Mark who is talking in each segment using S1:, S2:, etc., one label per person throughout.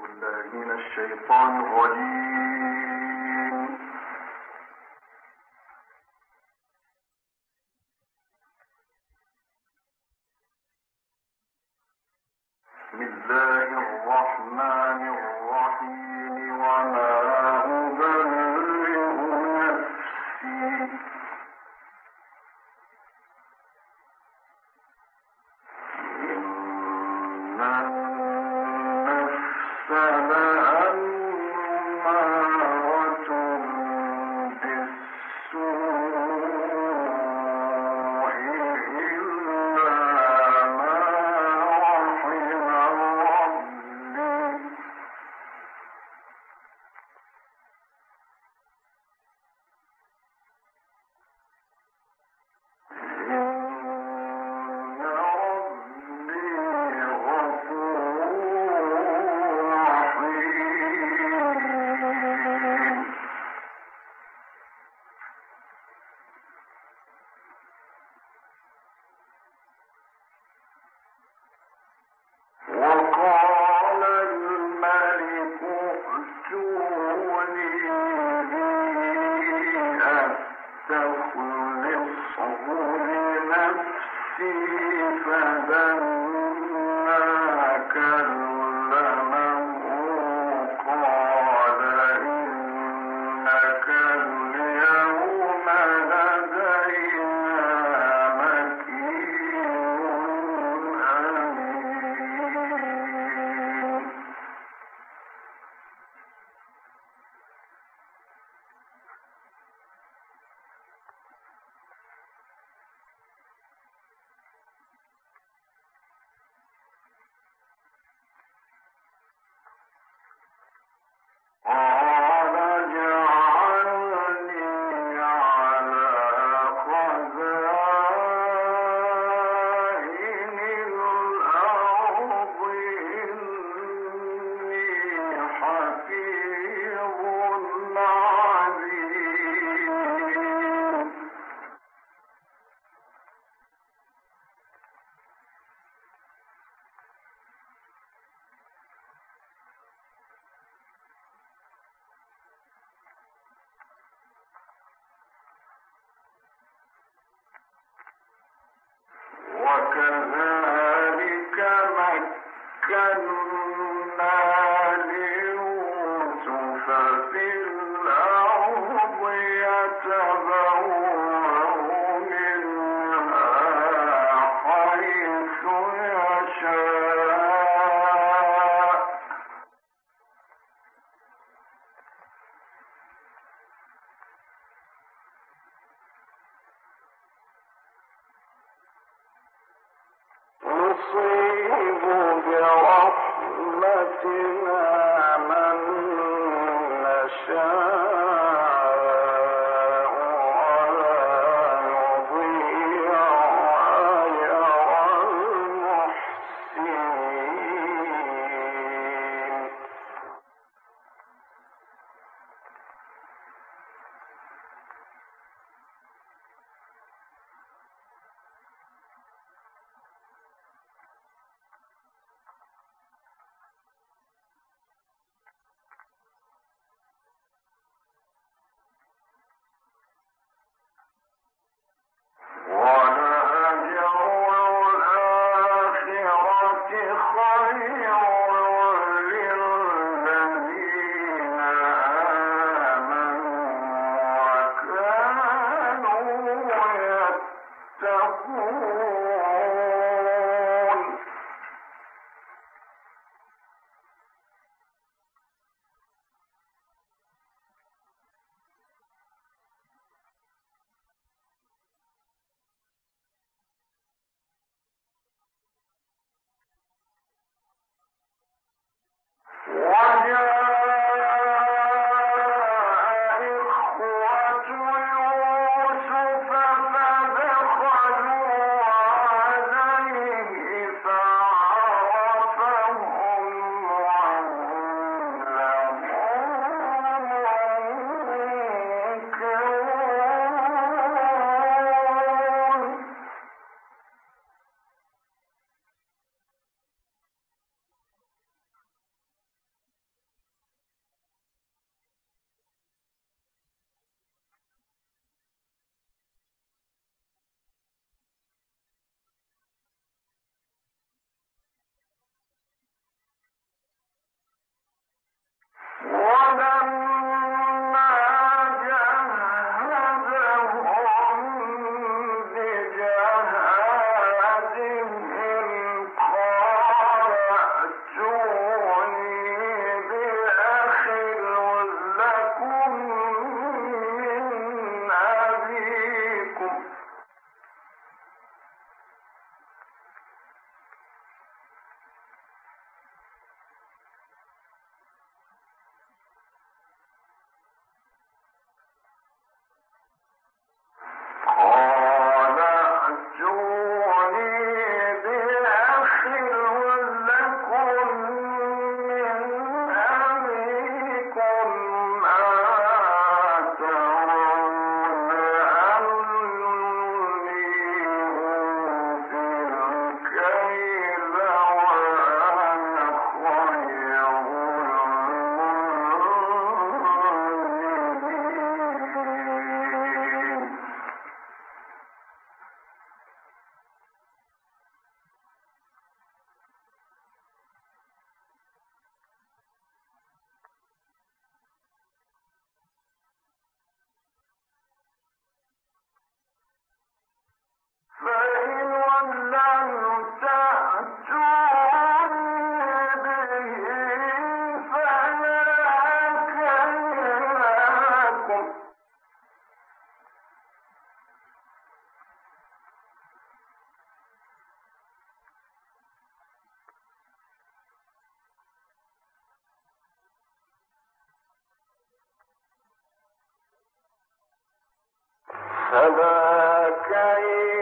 S1: بالله من الشيطان الرجيم. you وكذلك مكنا Latin Roger. هدى فما كيف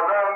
S1: قدم